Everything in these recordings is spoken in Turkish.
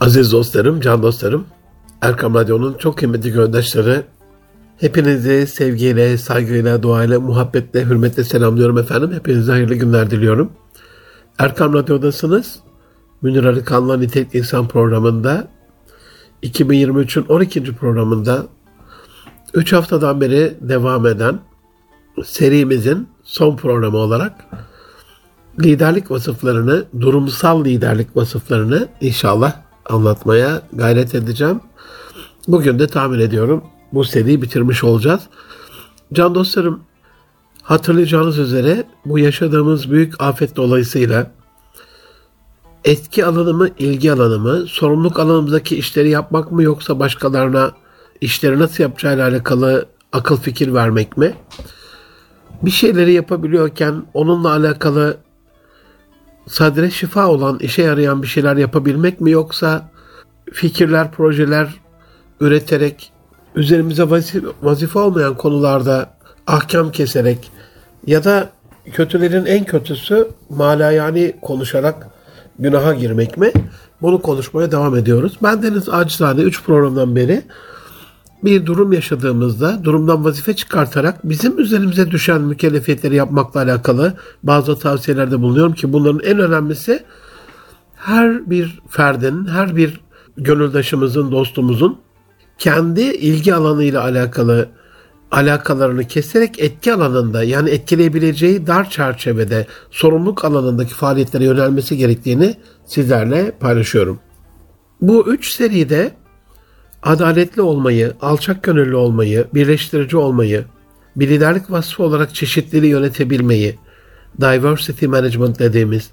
Aziz dostlarım, can dostlarım, Erkam Radyo'nun çok kıymetli göndaşları, hepinizi sevgiyle, saygıyla, duayla, muhabbetle, hürmetle selamlıyorum efendim. Hepinize hayırlı günler diliyorum. Erkam Radyo'dasınız. Münir Arıkan'la Nitelikli İnsan programında 2023'ün 12. programında 3 haftadan beri devam eden serimizin son programı olarak liderlik vasıflarını, durumsal liderlik vasıflarını inşallah anlatmaya gayret edeceğim. Bugün de tahmin ediyorum bu seriyi bitirmiş olacağız. Can dostlarım hatırlayacağınız üzere bu yaşadığımız büyük afet dolayısıyla etki alanımı, ilgi alanımı, sorumluluk alanımızdaki işleri yapmak mı yoksa başkalarına işleri nasıl yapacağıyla alakalı akıl fikir vermek mi? Bir şeyleri yapabiliyorken onunla alakalı sadre şifa olan, işe yarayan bir şeyler yapabilmek mi yoksa fikirler, projeler üreterek üzerimize vazife, olmayan konularda ahkam keserek ya da kötülerin en kötüsü malayani konuşarak günaha girmek mi? Bunu konuşmaya devam ediyoruz. Ben Deniz Acizade 3 programdan beri bir durum yaşadığımızda durumdan vazife çıkartarak bizim üzerimize düşen mükellefiyetleri yapmakla alakalı bazı tavsiyelerde bulunuyorum ki bunların en önemlisi her bir ferdin, her bir gönüldaşımızın, dostumuzun kendi ilgi alanıyla alakalı alakalarını keserek etki alanında yani etkileyebileceği dar çerçevede sorumluluk alanındaki faaliyetlere yönelmesi gerektiğini sizlerle paylaşıyorum. Bu üç seride adaletli olmayı, alçak gönüllü olmayı, birleştirici olmayı, bir liderlik vasfı olarak çeşitliliği yönetebilmeyi, diversity management dediğimiz,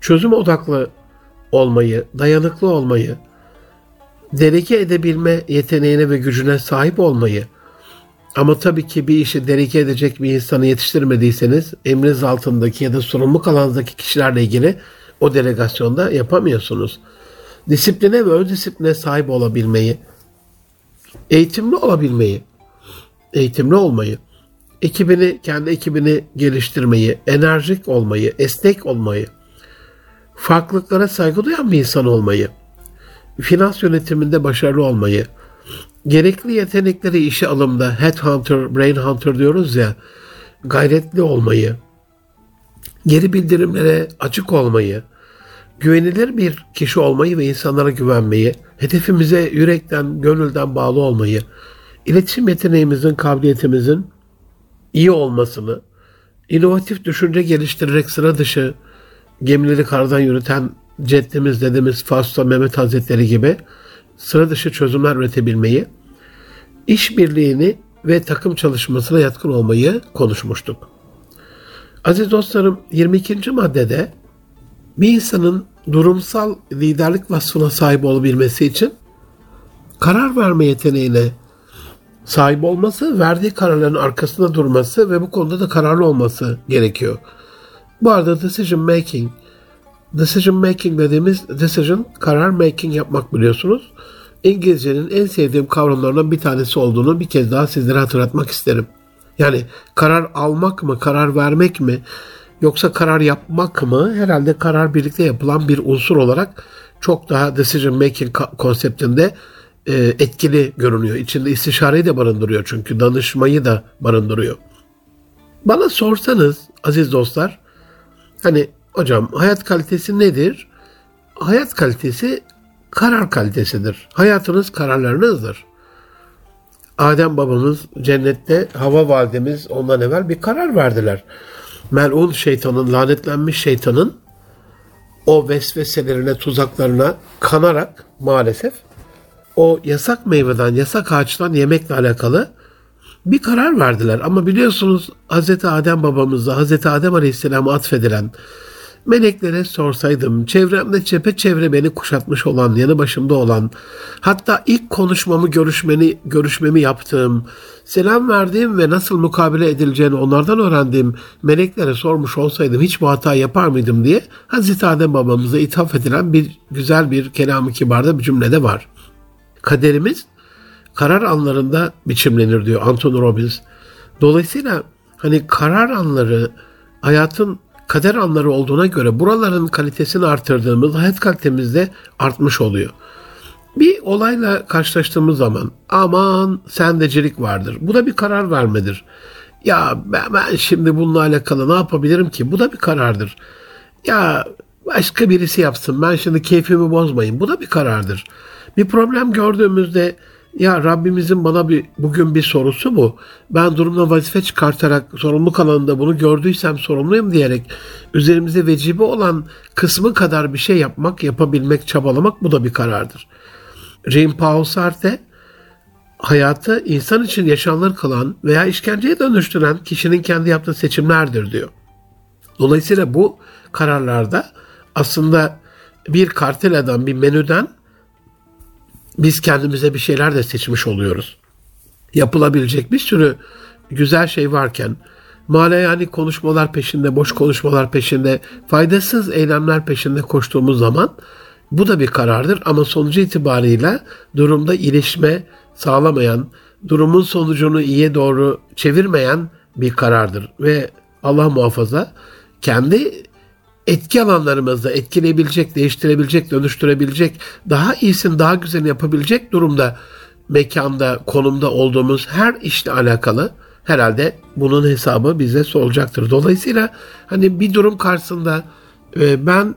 çözüm odaklı olmayı, dayanıklı olmayı, delege edebilme yeteneğine ve gücüne sahip olmayı, ama tabii ki bir işi delege edecek bir insanı yetiştirmediyseniz emriniz altındaki ya da sorumluluk alanınızdaki kişilerle ilgili o delegasyonda yapamıyorsunuz. Disipline ve ön disipline sahip olabilmeyi, eğitimli olabilmeyi, eğitimli olmayı, ekibini, kendi ekibini geliştirmeyi, enerjik olmayı, esnek olmayı, farklılıklara saygı duyan bir insan olmayı, finans yönetiminde başarılı olmayı, gerekli yetenekleri işe alımda headhunter, brain hunter diyoruz ya, gayretli olmayı, geri bildirimlere açık olmayı, güvenilir bir kişi olmayı ve insanlara güvenmeyi, hedefimize yürekten, gönülden bağlı olmayı, iletişim yeteneğimizin, kabiliyetimizin iyi olmasını, inovatif düşünce geliştirerek sıra dışı gemileri kardan yürüten ceddimiz dediğimiz Fausto Mehmet Hazretleri gibi sıra dışı çözümler üretebilmeyi, işbirliğini ve takım çalışmasına yatkın olmayı konuşmuştuk. Aziz dostlarım 22. maddede bir insanın durumsal liderlik vasfına sahip olabilmesi için karar verme yeteneğine sahip olması, verdiği kararların arkasında durması ve bu konuda da kararlı olması gerekiyor. Bu arada decision making, decision making dediğimiz decision, karar making yapmak biliyorsunuz. İngilizcenin en sevdiğim kavramlarından bir tanesi olduğunu bir kez daha sizlere hatırlatmak isterim. Yani karar almak mı, karar vermek mi, Yoksa karar yapmak mı? Herhalde karar birlikte yapılan bir unsur olarak çok daha decision making konseptinde e, etkili görünüyor. İçinde istişareyi de barındırıyor çünkü danışmayı da barındırıyor. Bana sorsanız aziz dostlar hani hocam hayat kalitesi nedir? Hayat kalitesi karar kalitesidir. Hayatınız kararlarınızdır. Adem babamız cennette Hava validemiz ondan evvel bir karar verdiler melun şeytanın, lanetlenmiş şeytanın o vesveselerine, tuzaklarına kanarak maalesef o yasak meyveden, yasak ağaçtan yemekle alakalı bir karar verdiler. Ama biliyorsunuz Hz. Adem babamızda Hz. Adem Aleyhisselam'a atfedilen Meleklere sorsaydım, çevremde çepeçevre beni kuşatmış olan, yanı başımda olan, hatta ilk konuşmamı, görüşmeni, görüşmemi yaptığım, selam verdiğim ve nasıl mukabele edileceğini onlardan öğrendiğim meleklere sormuş olsaydım hiç bu hata yapar mıydım diye Hazreti Adem babamıza ithaf edilen bir güzel bir kelam-ı kibarda bir cümlede var. Kaderimiz karar anlarında biçimlenir diyor Anthony Robbins. Dolayısıyla hani karar anları hayatın kader anları olduğuna göre buraların kalitesini artırdığımız hayat kalitemiz de artmış oluyor. Bir olayla karşılaştığımız zaman aman sendecilik vardır. Bu da bir karar vermedir. Ya ben, şimdi bununla alakalı ne yapabilirim ki? Bu da bir karardır. Ya başka birisi yapsın ben şimdi keyfimi bozmayın. Bu da bir karardır. Bir problem gördüğümüzde ya Rabbimizin bana bir bugün bir sorusu bu. Ben durumda vazife çıkartarak sorumluluk alanında bunu gördüysem sorumluyum diyerek üzerimize vecibe olan kısmı kadar bir şey yapmak, yapabilmek, çabalamak bu da bir karardır. Jean-Paul Sartre hayatı insan için yaşanılır kılan veya işkenceye dönüştüren kişinin kendi yaptığı seçimlerdir diyor. Dolayısıyla bu kararlarda aslında bir karteleden, bir menüden biz kendimize bir şeyler de seçmiş oluyoruz. Yapılabilecek bir sürü güzel şey varken yani konuşmalar peşinde, boş konuşmalar peşinde, faydasız eylemler peşinde koştuğumuz zaman bu da bir karardır ama sonucu itibarıyla durumda iyileşme sağlamayan, durumun sonucunu iyiye doğru çevirmeyen bir karardır ve Allah muhafaza kendi etki alanlarımızda etkileyebilecek, değiştirebilecek, dönüştürebilecek, daha iyisini, daha güzelini yapabilecek durumda, mekanda, konumda olduğumuz her işle alakalı herhalde bunun hesabı bize sorulacaktır. Dolayısıyla hani bir durum karşısında e, ben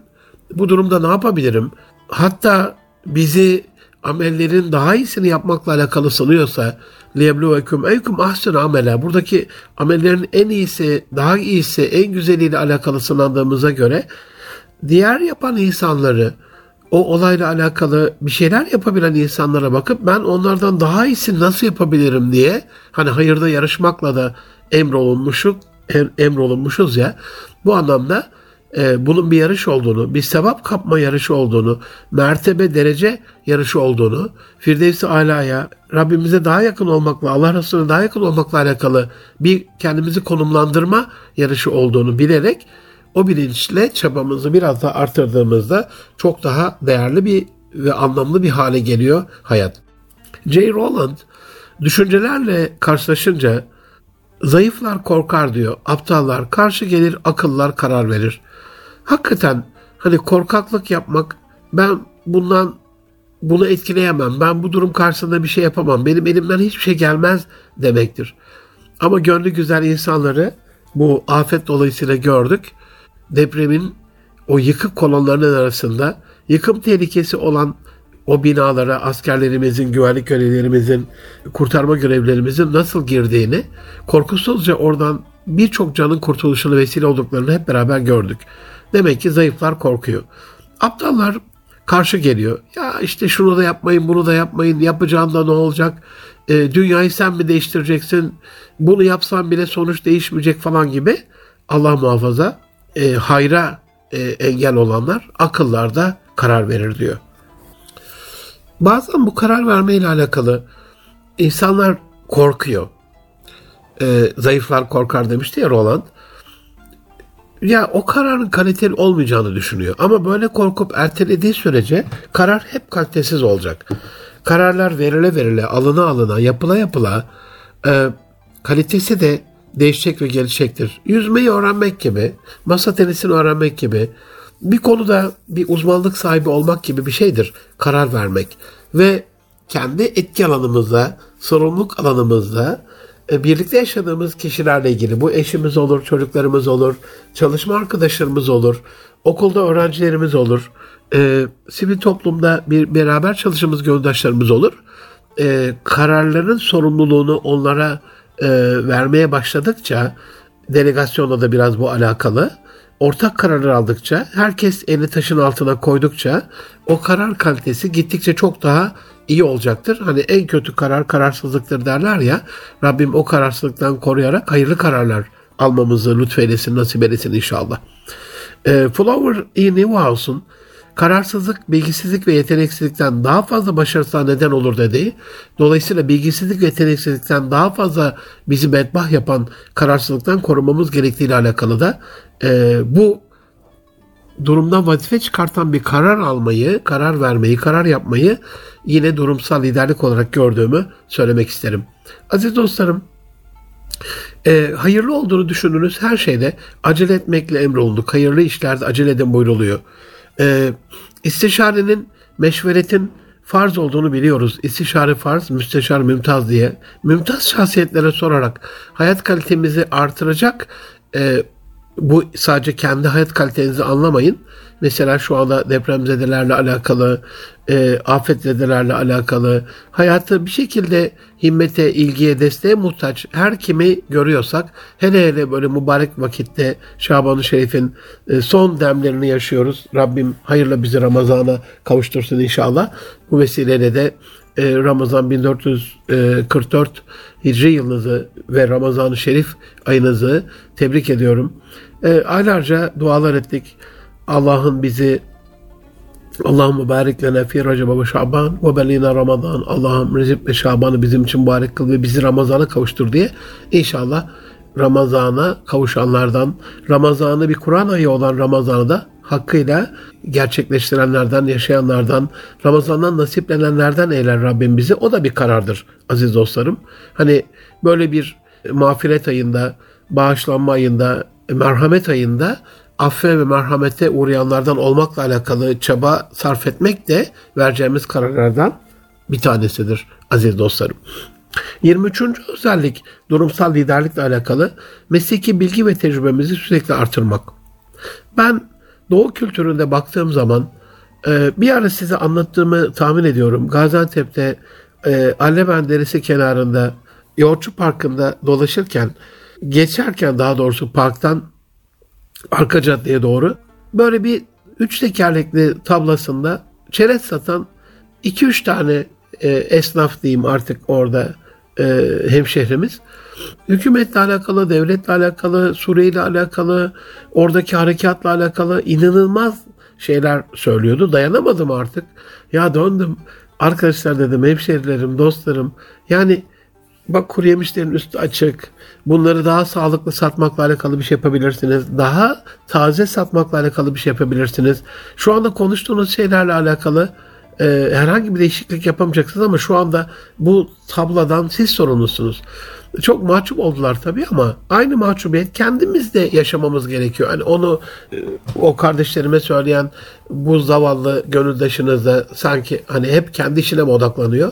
bu durumda ne yapabilirim? Hatta bizi amellerin daha iyisini yapmakla alakalı sanıyorsa liyebluvekum eykum ahsen amela buradaki amellerin en iyisi, daha iyisi, en güzeliyle alakalı sınandığımıza göre diğer yapan insanları o olayla alakalı bir şeyler yapabilen insanlara bakıp ben onlardan daha iyisi nasıl yapabilirim? diye hani hayırda yarışmakla da emrolunmuşuz, emrolunmuşuz ya bu anlamda e, bunun bir yarış olduğunu, bir sevap kapma yarışı olduğunu, mertebe derece yarışı olduğunu, Firdevs-i Ala'ya, Rabbimize daha yakın olmakla, Allah Resulüne daha yakın olmakla alakalı bir kendimizi konumlandırma yarışı olduğunu bilerek o bilinçle çabamızı biraz daha artırdığımızda çok daha değerli bir ve anlamlı bir hale geliyor hayat. J. Rowland düşüncelerle karşılaşınca zayıflar korkar diyor. Aptallar karşı gelir, akıllar karar verir hakikaten hani korkaklık yapmak ben bundan bunu etkileyemem. Ben bu durum karşısında bir şey yapamam. Benim elimden hiçbir şey gelmez demektir. Ama gönlü güzel insanları bu afet dolayısıyla gördük. Depremin o yıkık kolonlarının arasında yıkım tehlikesi olan o binalara askerlerimizin, güvenlik görevlerimizin, kurtarma görevlerimizin nasıl girdiğini, korkusuzca oradan birçok canın kurtuluşuna vesile olduklarını hep beraber gördük. Demek ki zayıflar korkuyor. Aptallar karşı geliyor. Ya işte şunu da yapmayın, bunu da yapmayın. Yapacağında ne olacak? E, dünyayı sen mi değiştireceksin? Bunu yapsan bile sonuç değişmeyecek falan gibi. Allah muhafaza e, hayra e, engel olanlar akıllarda karar verir diyor. Bazen bu karar verme ile alakalı insanlar korkuyor. E, zayıflar korkar demişti ya Roland ya o kararın kaliteli olmayacağını düşünüyor. Ama böyle korkup ertelediği sürece karar hep kalitesiz olacak. Kararlar verile verile, alına alına, yapıla yapıla e, kalitesi de değişecek ve gelişecektir. Yüzmeyi öğrenmek gibi, masa tenisini öğrenmek gibi, bir konuda bir uzmanlık sahibi olmak gibi bir şeydir karar vermek. Ve kendi etki alanımızda, sorumluluk alanımızda birlikte yaşadığımız kişilerle ilgili bu eşimiz olur, çocuklarımız olur, çalışma arkadaşlarımız olur, okulda öğrencilerimiz olur, e, sivil toplumda bir beraber çalıştığımız göndaşlarımız olur. E, kararların sorumluluğunu onlara e, vermeye başladıkça, delegasyonla da biraz bu alakalı, ortak kararlar aldıkça, herkes elini taşın altına koydukça o karar kalitesi gittikçe çok daha iyi olacaktır. Hani en kötü karar kararsızlıktır derler ya. Rabbim o kararsızlıktan koruyarak hayırlı kararlar almamızı lütfeylesin, nasip eylesin inşallah. E, Flower E. Newhouse'un kararsızlık, bilgisizlik ve yeteneksizlikten daha fazla başarısına neden olur dediği, dolayısıyla bilgisizlik ve yeteneksizlikten daha fazla bizi bedbah yapan kararsızlıktan korumamız gerektiği ile alakalı da e, bu durumdan vazife çıkartan bir karar almayı, karar vermeyi, karar yapmayı yine durumsal liderlik olarak gördüğümü söylemek isterim. Aziz dostlarım, E, hayırlı olduğunu düşündüğünüz her şeyde acele etmekle emrolunduk. Hayırlı işlerde acele edin buyruluyor. E, istişarenin, meşveretin farz olduğunu biliyoruz. İstişare farz, müsteşar mümtaz diye. Mümtaz şahsiyetlere sorarak hayat kalitemizi artıracak e, bu sadece kendi hayat kalitenizi anlamayın. Mesela şu anda depremzedelerle alakalı, e, afetzedelerle alakalı, hayatı bir şekilde himmete, ilgiye, desteğe muhtaç her kimi görüyorsak, hele hele böyle mübarek vakitte Şaban-ı Şerif'in e, son demlerini yaşıyoruz. Rabbim hayırla bizi Ramazan'a kavuştursun inşallah. Bu vesileyle de e, Ramazan 1444 Hicri yılınızı ve Ramazan-ı Şerif ayınızı tebrik ediyorum. E, aylarca dualar ettik. Allah'ın bizi Allah'ım mübarek lene fi Recep ve Şaban ve belina Ramazan. Allah'ım Recep ve Şaban'ı bizim için mübarek kıl ve bizi Ramazan'a kavuştur diye inşallah Ramazan'a kavuşanlardan, Ramazan'ı bir Kur'an ayı olan Ramazan'ı da hakkıyla gerçekleştirenlerden, yaşayanlardan, Ramazan'dan nasiplenenlerden eyler Rabbim bizi. O da bir karardır aziz dostlarım. Hani böyle bir mağfiret ayında, bağışlanma ayında, merhamet ayında affe ve merhamete uğrayanlardan olmakla alakalı çaba sarf etmek de vereceğimiz kararlardan bir tanesidir aziz dostlarım. 23. özellik durumsal liderlikle alakalı mesleki bilgi ve tecrübemizi sürekli artırmak. Ben Doğu kültüründe baktığım zaman e, bir ara size anlattığımı tahmin ediyorum. Gaziantep'te e, Allemen Deresi kenarında Yoğurtçu Parkı'nda dolaşırken geçerken daha doğrusu parktan arka caddeye doğru böyle bir üç tekerlekli tablasında çerez satan 2-3 tane e, esnaf diyeyim artık orada e, hemşehrimiz. Hükümetle alakalı, devletle alakalı, Suriye alakalı, oradaki harekatla alakalı inanılmaz şeyler söylüyordu. Dayanamadım artık. Ya döndüm. Arkadaşlar dedim, hemşerilerim, dostlarım. Yani bak kuru yemişlerin üstü açık. Bunları daha sağlıklı satmakla alakalı bir şey yapabilirsiniz. Daha taze satmakla alakalı bir şey yapabilirsiniz. Şu anda konuştuğunuz şeylerle alakalı e, herhangi bir değişiklik yapamayacaksınız ama şu anda bu tabladan siz sorumlusunuz. Çok mahcup oldular tabii ama aynı mahcubiyet kendimizde yaşamamız gerekiyor. Hani onu e, o kardeşlerime söyleyen bu zavallı gönüldaşınız da sanki hani hep kendi işine mi odaklanıyor?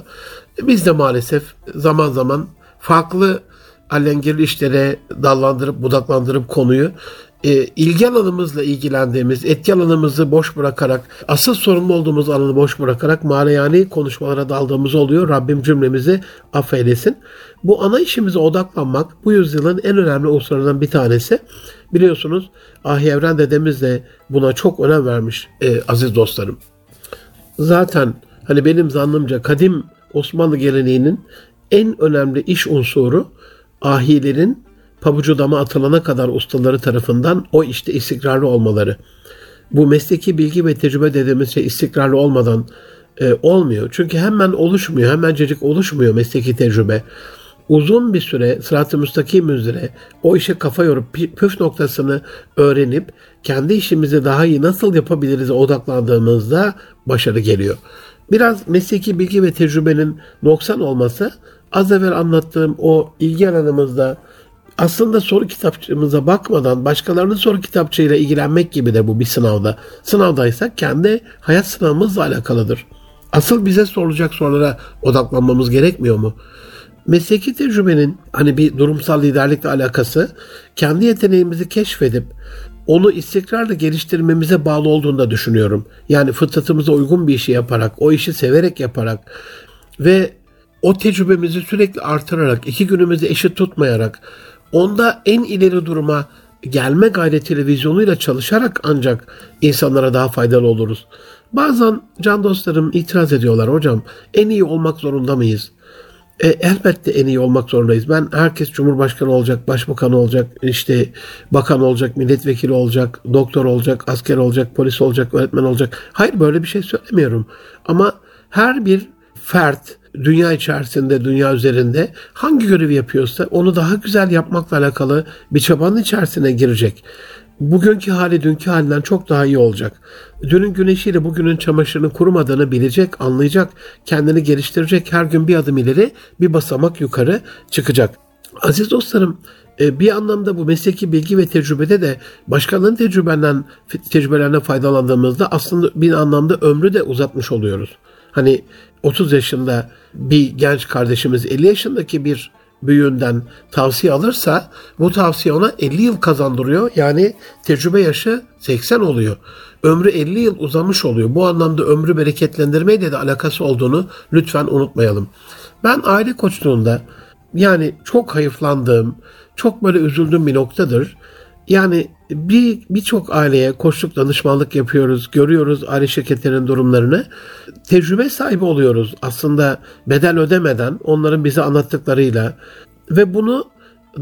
Biz de maalesef zaman zaman farklı alengirli işlere dallandırıp budaklandırıp konuyu e, ilgi alanımızla ilgilendiğimiz, etki alanımızı boş bırakarak, asıl sorumlu olduğumuz alanı boş bırakarak manayani konuşmalara daldığımız oluyor. Rabbim cümlemizi affeylesin. Bu ana işimize odaklanmak bu yüzyılın en önemli unsurlarından bir tanesi. Biliyorsunuz Ahi Evren dedemiz de buna çok önem vermiş e, aziz dostlarım. Zaten hani benim zannımca kadim Osmanlı geleneğinin en önemli iş unsuru ahilerin pabucu dama atılana kadar ustaları tarafından o işte istikrarlı olmaları. Bu mesleki bilgi ve tecrübe dediğimiz şey istikrarlı olmadan e, olmuyor. Çünkü hemen oluşmuyor, hemencecik oluşmuyor mesleki tecrübe. Uzun bir süre sırat-ı müstakim üzere o işe kafa yorup püf noktasını öğrenip kendi işimizi daha iyi nasıl yapabiliriz odaklandığımızda başarı geliyor. Biraz mesleki bilgi ve tecrübenin noksan olması az evvel anlattığım o ilgi alanımızda aslında soru kitapçığımıza bakmadan başkalarının soru kitapçığıyla ilgilenmek gibi de bu bir sınavda. Sınavdaysak kendi hayat sınavımızla alakalıdır. Asıl bize sorulacak sorulara odaklanmamız gerekmiyor mu? Mesleki tecrübenin hani bir durumsal liderlikle alakası kendi yeteneğimizi keşfedip onu istikrarla geliştirmemize bağlı olduğunu da düşünüyorum. Yani fıtratımıza uygun bir işi yaparak, o işi severek yaparak ve o tecrübemizi sürekli artırarak, iki günümüzü eşit tutmayarak, onda en ileri duruma gelme gayretiyle, vizyonuyla çalışarak ancak insanlara daha faydalı oluruz. Bazen can dostlarım itiraz ediyorlar hocam en iyi olmak zorunda mıyız? E, elbette en iyi olmak zorundayız. Ben herkes cumhurbaşkanı olacak, başbakan olacak, işte bakan olacak, milletvekili olacak, doktor olacak, asker olacak, polis olacak, öğretmen olacak. Hayır böyle bir şey söylemiyorum. Ama her bir fert dünya içerisinde, dünya üzerinde hangi görevi yapıyorsa onu daha güzel yapmakla alakalı bir çabanın içerisine girecek. Bugünkü hali dünkü halinden çok daha iyi olacak. Dünün güneşiyle bugünün çamaşırının kurumadığını bilecek, anlayacak, kendini geliştirecek, her gün bir adım ileri, bir basamak yukarı çıkacak. Aziz dostlarım, e, bir anlamda bu mesleki bilgi ve tecrübede de başkalarının tecrübelerinden, tecrübelerine faydalandığımızda aslında bir anlamda ömrü de uzatmış oluyoruz. Hani 30 yaşında bir genç kardeşimiz 50 yaşındaki bir büyüğünden tavsiye alırsa bu tavsiye ona 50 yıl kazandırıyor. Yani tecrübe yaşı 80 oluyor. Ömrü 50 yıl uzamış oluyor. Bu anlamda ömrü bereketlendirmeyle de alakası olduğunu lütfen unutmayalım. Ben aile koçluğunda yani çok hayıflandığım, çok böyle üzüldüğüm bir noktadır. Yani bir birçok aileye koçluk danışmanlık yapıyoruz, görüyoruz aile şirketlerinin durumlarını. Tecrübe sahibi oluyoruz aslında bedel ödemeden onların bize anlattıklarıyla ve bunu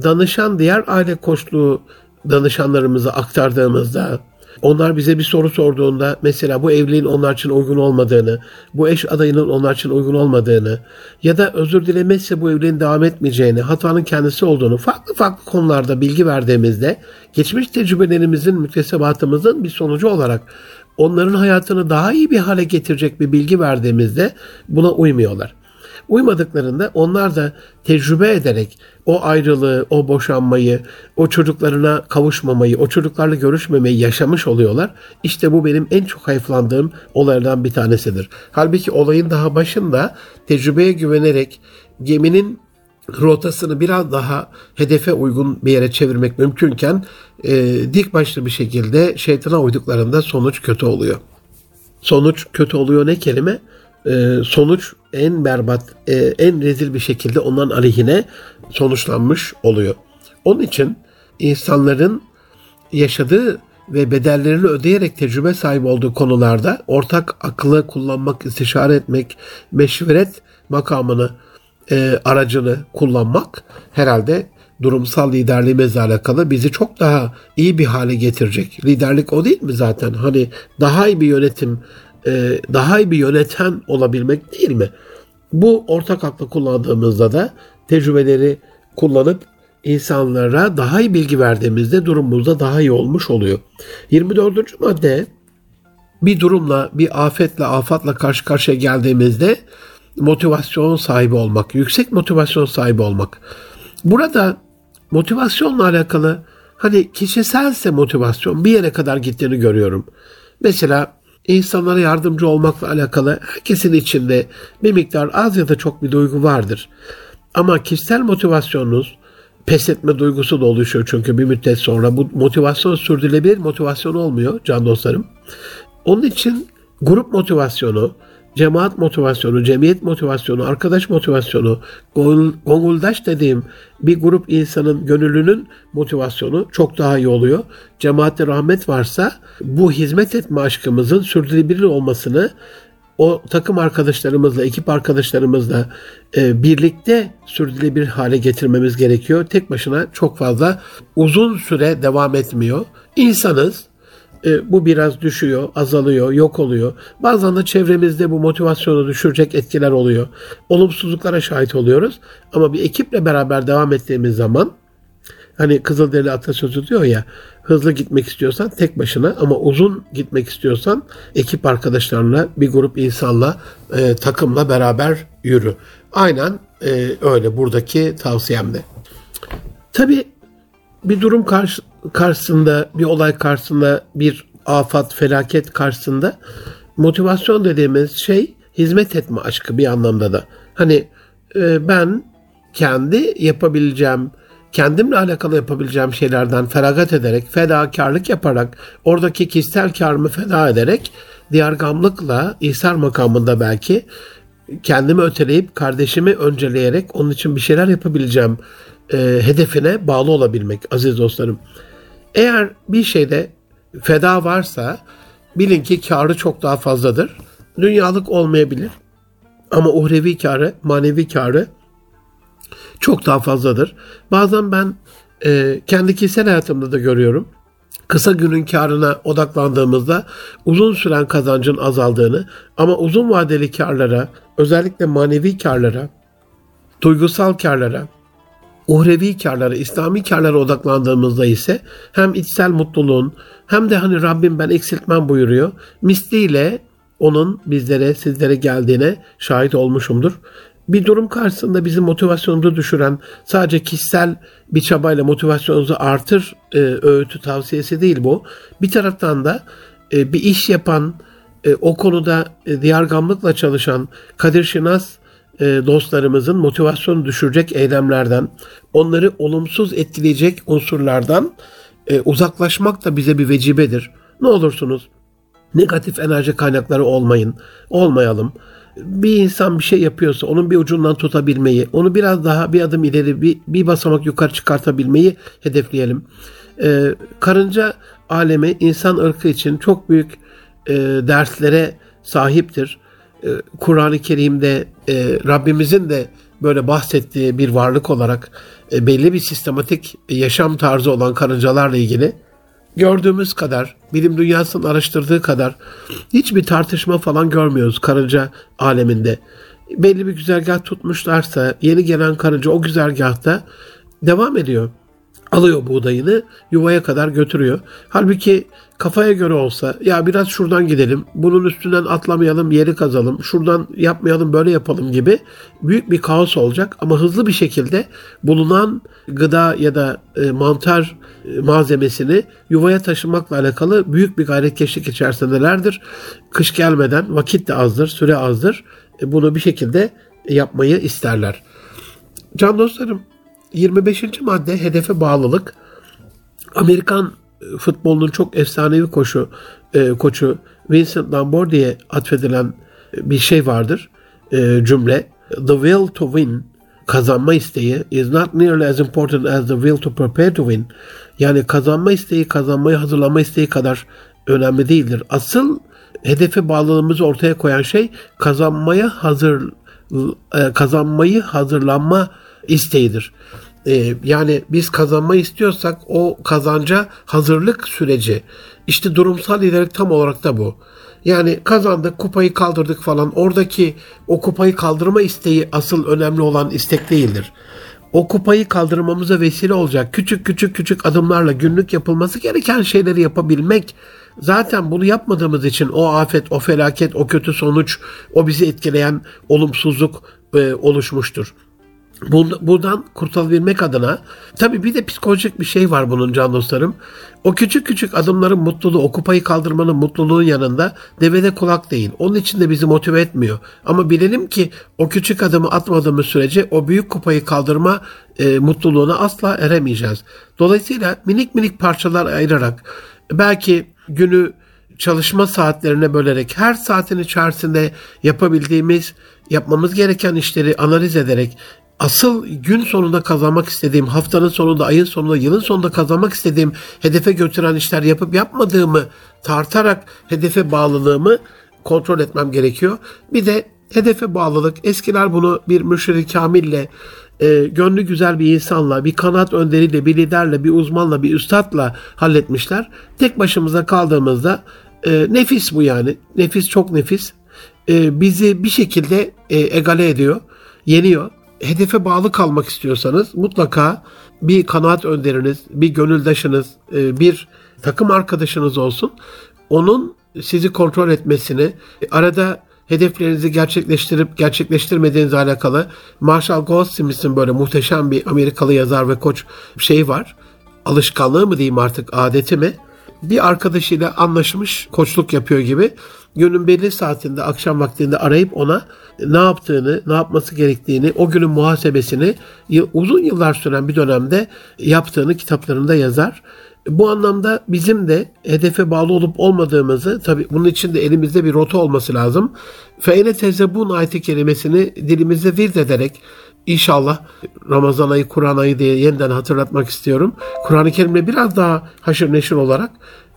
danışan diğer aile koçluğu danışanlarımıza aktardığımızda onlar bize bir soru sorduğunda mesela bu evliliğin onlar için uygun olmadığını, bu eş adayının onlar için uygun olmadığını ya da özür dilemezse bu evliliğin devam etmeyeceğini, hatanın kendisi olduğunu farklı farklı konularda bilgi verdiğimizde geçmiş tecrübelerimizin, müktesebatımızın bir sonucu olarak onların hayatını daha iyi bir hale getirecek bir bilgi verdiğimizde buna uymuyorlar. Uymadıklarında onlar da tecrübe ederek o ayrılığı, o boşanmayı, o çocuklarına kavuşmamayı, o çocuklarla görüşmemeyi yaşamış oluyorlar. İşte bu benim en çok hayıflandığım olaylardan bir tanesidir. Halbuki olayın daha başında tecrübeye güvenerek geminin rotasını biraz daha hedefe uygun bir yere çevirmek mümkünken e, dik başlı bir şekilde şeytana uyduklarında sonuç kötü oluyor. Sonuç kötü oluyor ne kelime? E, sonuç en berbat, e, en rezil bir şekilde onların aleyhine sonuçlanmış oluyor. Onun için insanların yaşadığı ve bedellerini ödeyerek tecrübe sahibi olduğu konularda ortak akıllı kullanmak, istişare etmek, meşveret makamını, e, aracını kullanmak herhalde durumsal liderliğimizle alakalı bizi çok daha iyi bir hale getirecek. Liderlik o değil mi zaten? Hani daha iyi bir yönetim, e, daha iyi bir yöneten olabilmek değil mi? Bu ortak aklı kullandığımızda da tecrübeleri kullanıp insanlara daha iyi bilgi verdiğimizde durumumuzda daha iyi olmuş oluyor. 24. madde bir durumla, bir afetle, afatla karşı karşıya geldiğimizde motivasyon sahibi olmak, yüksek motivasyon sahibi olmak. Burada motivasyonla alakalı hani kişiselse motivasyon bir yere kadar gittiğini görüyorum. Mesela insanlara yardımcı olmakla alakalı herkesin içinde bir miktar az ya da çok bir duygu vardır. Ama kişisel motivasyonunuz pes etme duygusu da oluşuyor çünkü bir müddet sonra bu motivasyon sürdürülebilir motivasyon olmuyor can dostlarım. Onun için grup motivasyonu, cemaat motivasyonu, cemiyet motivasyonu, arkadaş motivasyonu, gonguldaş dediğim bir grup insanın gönüllünün motivasyonu çok daha iyi oluyor. Cemaatte rahmet varsa bu hizmet etme aşkımızın sürdürülebilir olmasını o takım arkadaşlarımızla, ekip arkadaşlarımızla e, birlikte sürdürülebilir hale getirmemiz gerekiyor. Tek başına çok fazla uzun süre devam etmiyor. İnsanız, e, bu biraz düşüyor, azalıyor, yok oluyor. Bazen de çevremizde bu motivasyonu düşürecek etkiler oluyor. Olumsuzluklara şahit oluyoruz. Ama bir ekiple beraber devam ettiğimiz zaman hani Kızılderili atasözü diyor ya hızlı gitmek istiyorsan tek başına ama uzun gitmek istiyorsan ekip arkadaşlarına bir grup insanla e, takımla beraber yürü. Aynen e, öyle buradaki tavsiyemde. Tabi bir durum karşı, karşısında, bir olay karşısında, bir afat, felaket karşısında motivasyon dediğimiz şey hizmet etme aşkı bir anlamda da. Hani e, ben kendi yapabileceğim, kendimle alakalı yapabileceğim şeylerden feragat ederek, fedakarlık yaparak, oradaki kişisel karımı feda ederek, diyargamlıkla, İhsar makamında belki kendimi öteleyip, kardeşimi önceleyerek onun için bir şeyler yapabileceğim e, hedefine bağlı olabilmek aziz dostlarım. Eğer bir şeyde feda varsa bilin ki karı çok daha fazladır. Dünyalık olmayabilir ama uhrevi karı, manevi karı çok daha fazladır. Bazen ben e, kendi kişisel hayatımda da görüyorum. Kısa günün karına odaklandığımızda uzun süren kazancın azaldığını ama uzun vadeli karlara, özellikle manevi karlara, duygusal karlara, uhrevi karlara, İslami karlara odaklandığımızda ise hem içsel mutluluğun hem de hani Rabbim ben eksiltmem buyuruyor. Misliyle onun bizlere, sizlere geldiğine şahit olmuşumdur. bir durum karşısında bizim motivasyonumuzu düşüren sadece kişisel bir çabayla motivasyonumuzu artır e, öğütü tavsiyesi değil bu. Bir taraftan da e, bir iş yapan, e, o konuda e, diyargamlıkla çalışan Kadir Şinas dostlarımızın motivasyonu düşürecek eylemlerden, onları olumsuz etkileyecek unsurlardan e, uzaklaşmak da bize bir vecibedir. Ne olursunuz negatif enerji kaynakları olmayın, olmayalım. Bir insan bir şey yapıyorsa onun bir ucundan tutabilmeyi, onu biraz daha bir adım ileri, bir, bir basamak yukarı çıkartabilmeyi hedefleyelim. Ee, karınca alemi insan ırkı için çok büyük e, derslere sahiptir. E, Kur'an-ı Kerim'de e, Rabbimizin de böyle bahsettiği bir varlık olarak e, belli bir sistematik yaşam tarzı olan karıncalarla ilgili gördüğümüz kadar, bilim dünyasının araştırdığı kadar hiçbir tartışma falan görmüyoruz karınca aleminde. Belli bir güzergah tutmuşlarsa yeni gelen karınca o güzergahta devam ediyor alıyor buğdayını yuvaya kadar götürüyor. Halbuki kafaya göre olsa ya biraz şuradan gidelim, bunun üstünden atlamayalım, yeri kazalım, şuradan yapmayalım, böyle yapalım gibi büyük bir kaos olacak ama hızlı bir şekilde bulunan gıda ya da e, mantar e, malzemesini yuvaya taşımakla alakalı büyük bir gayretkeşlik içerisindelerdir. Kış gelmeden vakit de azdır, süre azdır. E, bunu bir şekilde yapmayı isterler. Can dostlarım 25. madde hedefe bağlılık. Amerikan futbolunun çok efsanevi koşu e, koçu Vincent Lambert diye atfedilen e, bir şey vardır. E, cümle. The will to win kazanma isteği is not nearly as important as the will to prepare to win. Yani kazanma isteği kazanmayı hazırlama isteği kadar önemli değildir. Asıl hedefe bağlılığımızı ortaya koyan şey kazanmaya hazır e, kazanmayı hazırlanma isteğidir. Ee, yani biz kazanma istiyorsak o kazanca hazırlık süreci. İşte durumsal liderlik tam olarak da bu. Yani kazandık, kupayı kaldırdık falan. Oradaki o kupayı kaldırma isteği asıl önemli olan istek değildir. O kupayı kaldırmamıza vesile olacak küçük küçük küçük adımlarla günlük yapılması gereken şeyleri yapabilmek. Zaten bunu yapmadığımız için o afet, o felaket, o kötü sonuç, o bizi etkileyen olumsuzluk e, oluşmuştur. Buradan kurtulabilmek adına tabi bir de psikolojik bir şey var bunun can dostlarım. O küçük küçük adımların mutluluğu, o kupayı kaldırmanın mutluluğun yanında devede kulak değil. Onun için de bizi motive etmiyor. Ama bilelim ki o küçük adımı atmadığımız sürece o büyük kupayı kaldırma e, mutluluğuna asla eremeyeceğiz. Dolayısıyla minik minik parçalar ayırarak belki günü çalışma saatlerine bölerek her saatin içerisinde yapabildiğimiz yapmamız gereken işleri analiz ederek asıl gün sonunda kazanmak istediğim, haftanın sonunda, ayın sonunda, yılın sonunda kazanmak istediğim hedefe götüren işler yapıp yapmadığımı tartarak hedefe bağlılığımı kontrol etmem gerekiyor. Bir de hedefe bağlılık. Eskiler bunu bir mürşidi kamille, e, gönlü güzel bir insanla, bir kanat önderiyle, bir liderle, bir uzmanla, bir üstadla halletmişler. Tek başımıza kaldığımızda e, nefis bu yani. Nefis çok nefis. E, bizi bir şekilde e, egale ediyor, yeniyor hedefe bağlı kalmak istiyorsanız mutlaka bir kanaat önderiniz, bir gönüldaşınız, e, bir takım arkadaşınız olsun. Onun sizi kontrol etmesini, arada hedeflerinizi gerçekleştirip gerçekleştirmediğiniz alakalı Marshall Goldsmith'in böyle muhteşem bir Amerikalı yazar ve koç şey var. Alışkanlığı mı diyeyim artık adeti mi? Bir arkadaşıyla anlaşmış koçluk yapıyor gibi günün belli saatinde akşam vaktinde arayıp ona ne yaptığını, ne yapması gerektiğini, o günün muhasebesini uzun yıllar süren bir dönemde yaptığını kitaplarında yazar. Bu anlamda bizim de hedefe bağlı olup olmadığımızı tabi bunun için de elimizde bir rota olması lazım. Fe'ine tezebun ayeti kelimesini dilimizde virt ederek İnşallah Ramazan ayı, Kur'an ayı diye yeniden hatırlatmak istiyorum. Kur'an-ı Kerim'le biraz daha haşır neşir olarak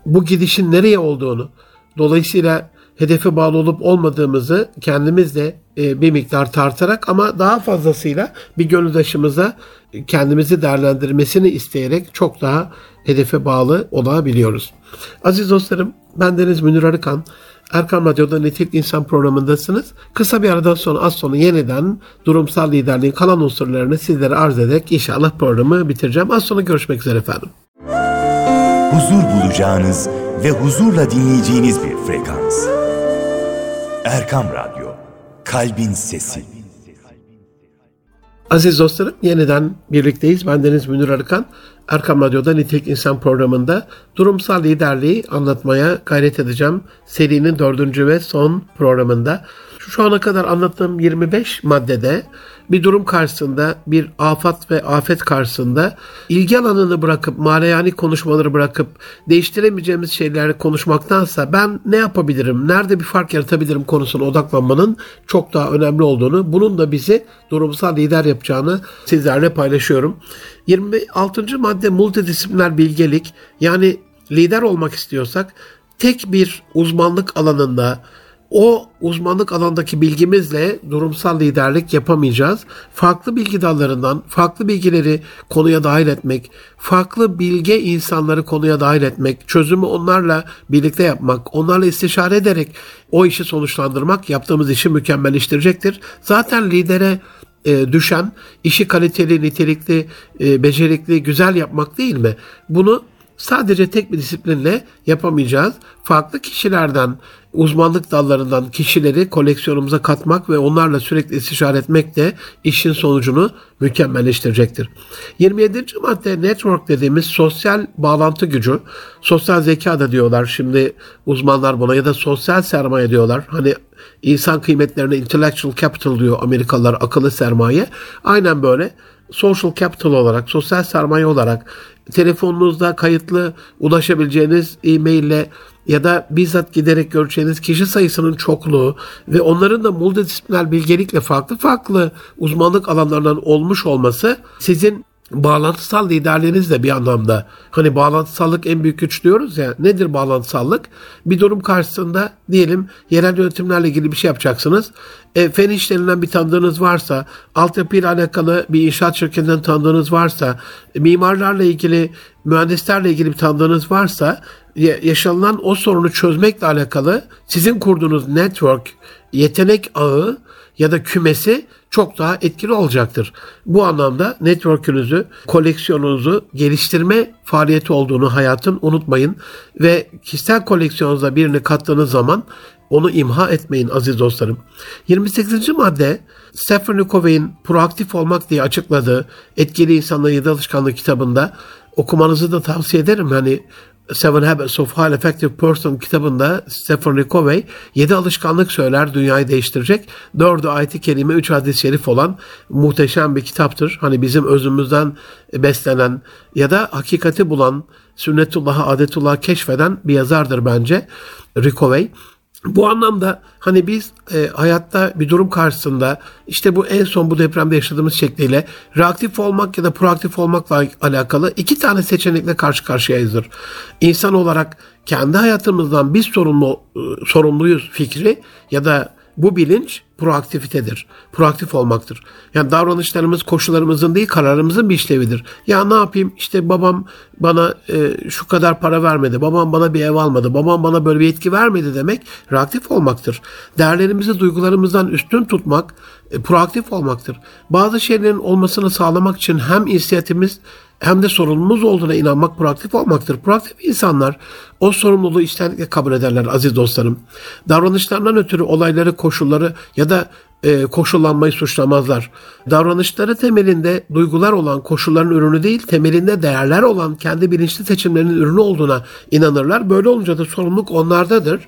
bu gidişin nereye olduğunu, dolayısıyla hedefe bağlı olup olmadığımızı kendimiz de e, bir miktar tartarak ama daha fazlasıyla bir gönüldaşımıza kendimizi değerlendirmesini isteyerek çok daha hedefe bağlı olabiliyoruz. Aziz dostlarım, ben Deniz Münir Arıkan. Erkan Radyo'da Netik İnsan programındasınız. Kısa bir aradan sonra az sonra yeniden durumsal liderliğin kalan unsurlarını sizlere arz ederek inşallah programı bitireceğim. Az sonra görüşmek üzere efendim. Huzur bulacağınız ve huzurla dinleyeceğiniz bir frekans. Erkam Radyo, Kalbin Sesi. Aziz dostlarım yeniden birlikteyiz. Ben Deniz Münir Arıkan. Erkam Radyo'da Nitelik İnsan programında durumsal liderliği anlatmaya gayret edeceğim. Serinin dördüncü ve son programında. Şu ana kadar anlattığım 25 maddede bir durum karşısında, bir afat ve afet karşısında ilgi alanını bırakıp, maleyani konuşmaları bırakıp değiştiremeyeceğimiz şeyleri konuşmaktansa ben ne yapabilirim, nerede bir fark yaratabilirim konusuna odaklanmanın çok daha önemli olduğunu, bunun da bizi durumsal lider yapacağını sizlerle paylaşıyorum. 26. madde multidisipliner bilgelik yani lider olmak istiyorsak tek bir uzmanlık alanında o uzmanlık alandaki bilgimizle durumsal liderlik yapamayacağız. Farklı bilgi dallarından farklı bilgileri konuya dahil etmek, farklı bilge insanları konuya dahil etmek, çözümü onlarla birlikte yapmak, onlarla istişare ederek o işi sonuçlandırmak yaptığımız işi mükemmelleştirecektir. Zaten lidere e, düşen işi kaliteli, nitelikli, e, becerikli, güzel yapmak değil mi? Bunu sadece tek bir disiplinle yapamayacağız. Farklı kişilerden, uzmanlık dallarından kişileri koleksiyonumuza katmak ve onlarla sürekli istişare etmek de işin sonucunu mükemmelleştirecektir. 27. madde network dediğimiz sosyal bağlantı gücü, sosyal zeka da diyorlar şimdi uzmanlar buna ya da sosyal sermaye diyorlar. Hani insan kıymetlerine intellectual capital diyor Amerikalılar akıllı sermaye. Aynen böyle social capital olarak, sosyal sermaye olarak telefonunuzda kayıtlı ulaşabileceğiniz e-maille ya da bizzat giderek göreceğiniz kişi sayısının çokluğu ve onların da multidisipliner bilgelikle farklı farklı uzmanlık alanlarından olmuş olması sizin bağlantısal liderliğiniz de bir anlamda. Hani bağlantısallık en büyük güç diyoruz ya. Nedir bağlantısallık? Bir durum karşısında diyelim yerel yönetimlerle ilgili bir şey yapacaksınız. E, fen işlerinden bir tanıdığınız varsa, altyapıyla alakalı bir inşaat şirketinden tanıdığınız varsa, mimarlarla ilgili, mühendislerle ilgili bir tanıdığınız varsa yaşanılan o sorunu çözmekle alakalı sizin kurduğunuz network, yetenek ağı ya da kümesi çok daha etkili olacaktır. Bu anlamda network'ünüzü, koleksiyonunuzu geliştirme faaliyeti olduğunu hayatın unutmayın ve kişisel koleksiyonunuza birini kattığınız zaman onu imha etmeyin aziz dostlarım. 28. madde Covey'in proaktif olmak diye açıkladığı Etkili İnsanların Yedi Alışkanlığı kitabında okumanızı da tavsiye ederim. Hani Seven Habits of Highly Effective Person kitabında Stephen Covey 7 alışkanlık söyler dünyayı değiştirecek. 4'ü ayet-i kerime 3 hadis-i şerif olan muhteşem bir kitaptır. Hani bizim özümüzden beslenen ya da hakikati bulan, sünnetullah'a, adetullah'ı keşfeden bir yazardır bence Ricovey. Bu anlamda hani biz e, hayatta bir durum karşısında işte bu en son bu depremde yaşadığımız şekliyle reaktif olmak ya da proaktif olmakla alakalı iki tane seçenekle karşı karşıyayızdır. İnsan olarak kendi hayatımızdan biz sorumlu e, sorumluyuz fikri ya da bu bilinç proaktivitedir. Proaktif olmaktır. Yani davranışlarımız koşullarımızın değil kararımızın bir işlevidir. Ya ne yapayım işte babam bana e, şu kadar para vermedi. Babam bana bir ev almadı. Babam bana böyle bir etki vermedi demek reaktif olmaktır. Değerlerimizi duygularımızdan üstün tutmak e, proaktif olmaktır. Bazı şeylerin olmasını sağlamak için hem inisiyatifimiz hem de sorumluluğumuz olduğuna inanmak proaktif olmaktır. Proaktif insanlar o sorumluluğu içtenlikle kabul ederler aziz dostlarım. Davranışlarından ötürü olayları, koşulları ya da e, koşullanmayı suçlamazlar. Davranışları temelinde duygular olan koşulların ürünü değil, temelinde değerler olan kendi bilinçli seçimlerinin ürünü olduğuna inanırlar. Böyle olunca da sorumluluk onlardadır.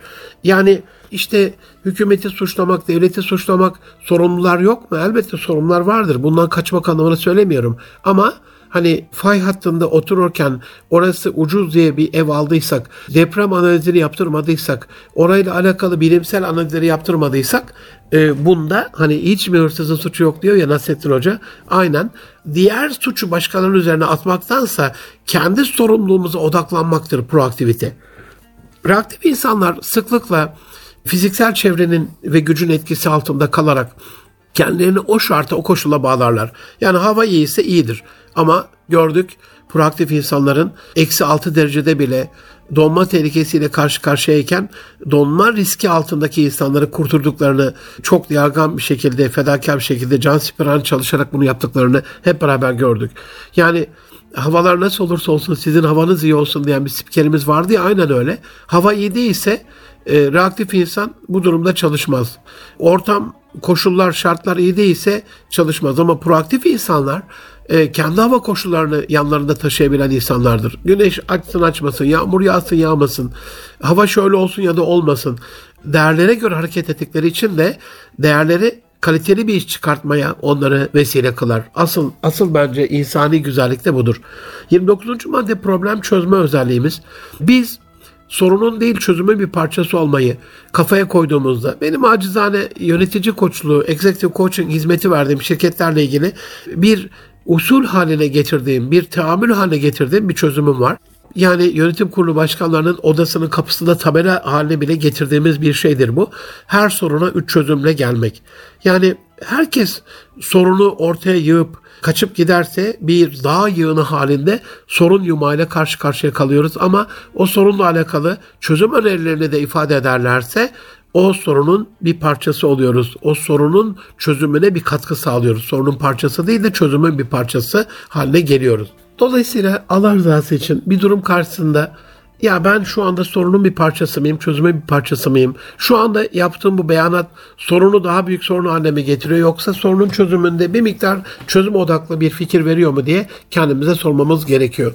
Yani işte hükümeti suçlamak, devleti suçlamak sorumlular yok mu? Elbette sorumlular vardır. Bundan kaçmak anlamını söylemiyorum. Ama hani fay hattında otururken orası ucuz diye bir ev aldıysak, deprem analizleri yaptırmadıysak, orayla alakalı bilimsel analizleri yaptırmadıysak e, bunda hani hiç mi hırsızın suçu yok diyor ya Nasrettin Hoca. Aynen. Diğer suçu başkalarının üzerine atmaktansa kendi sorumluluğumuza odaklanmaktır proaktivite. Reaktif insanlar sıklıkla fiziksel çevrenin ve gücün etkisi altında kalarak kendilerini o şarta, o koşula bağlarlar. Yani hava iyiyse iyidir. Ama gördük proaktif insanların eksi 6 derecede bile donma tehlikesiyle karşı karşıyayken donma riski altındaki insanları kurturduklarını çok yargan bir şekilde, fedakar bir şekilde can siperan çalışarak bunu yaptıklarını hep beraber gördük. Yani havalar nasıl olursa olsun sizin havanız iyi olsun diyen bir spikerimiz vardı ya aynen öyle. Hava iyi değilse E, reaktif insan bu durumda çalışmaz. Ortam, koşullar, şartlar iyi değilse çalışmaz ama proaktif insanlar e, kendi hava koşullarını yanlarında taşıyabilen insanlardır. Güneş açsın açmasın, yağmur yağsın yağmasın, hava şöyle olsun ya da olmasın. Değerlere göre hareket ettikleri için de değerleri kaliteli bir iş çıkartmaya onları vesile kılar. Asıl asıl bence insani güzellik de budur. 29. madde problem çözme özelliğimiz. Biz sorunun değil çözümün bir parçası olmayı kafaya koyduğumuzda benim acizane yönetici koçluğu, executive coaching hizmeti verdiğim şirketlerle ilgili bir usul haline getirdiğim, bir teamül haline getirdiğim bir çözümüm var. Yani yönetim kurulu başkanlarının odasının kapısında tabela haline bile getirdiğimiz bir şeydir bu. Her soruna üç çözümle gelmek. Yani herkes sorunu ortaya yığıp kaçıp giderse bir dağ yığını halinde sorun yumağıyla karşı karşıya kalıyoruz. Ama o sorunla alakalı çözüm önerilerini de ifade ederlerse o sorunun bir parçası oluyoruz. O sorunun çözümüne bir katkı sağlıyoruz. Sorunun parçası değil de çözümün bir parçası haline geliyoruz. Dolayısıyla Allah rızası için bir durum karşısında ya ben şu anda sorunun bir parçası mıyım, çözümün bir parçası mıyım? Şu anda yaptığım bu beyanat sorunu daha büyük sorun haline getiriyor yoksa sorunun çözümünde bir miktar çözüm odaklı bir fikir veriyor mu diye kendimize sormamız gerekiyor.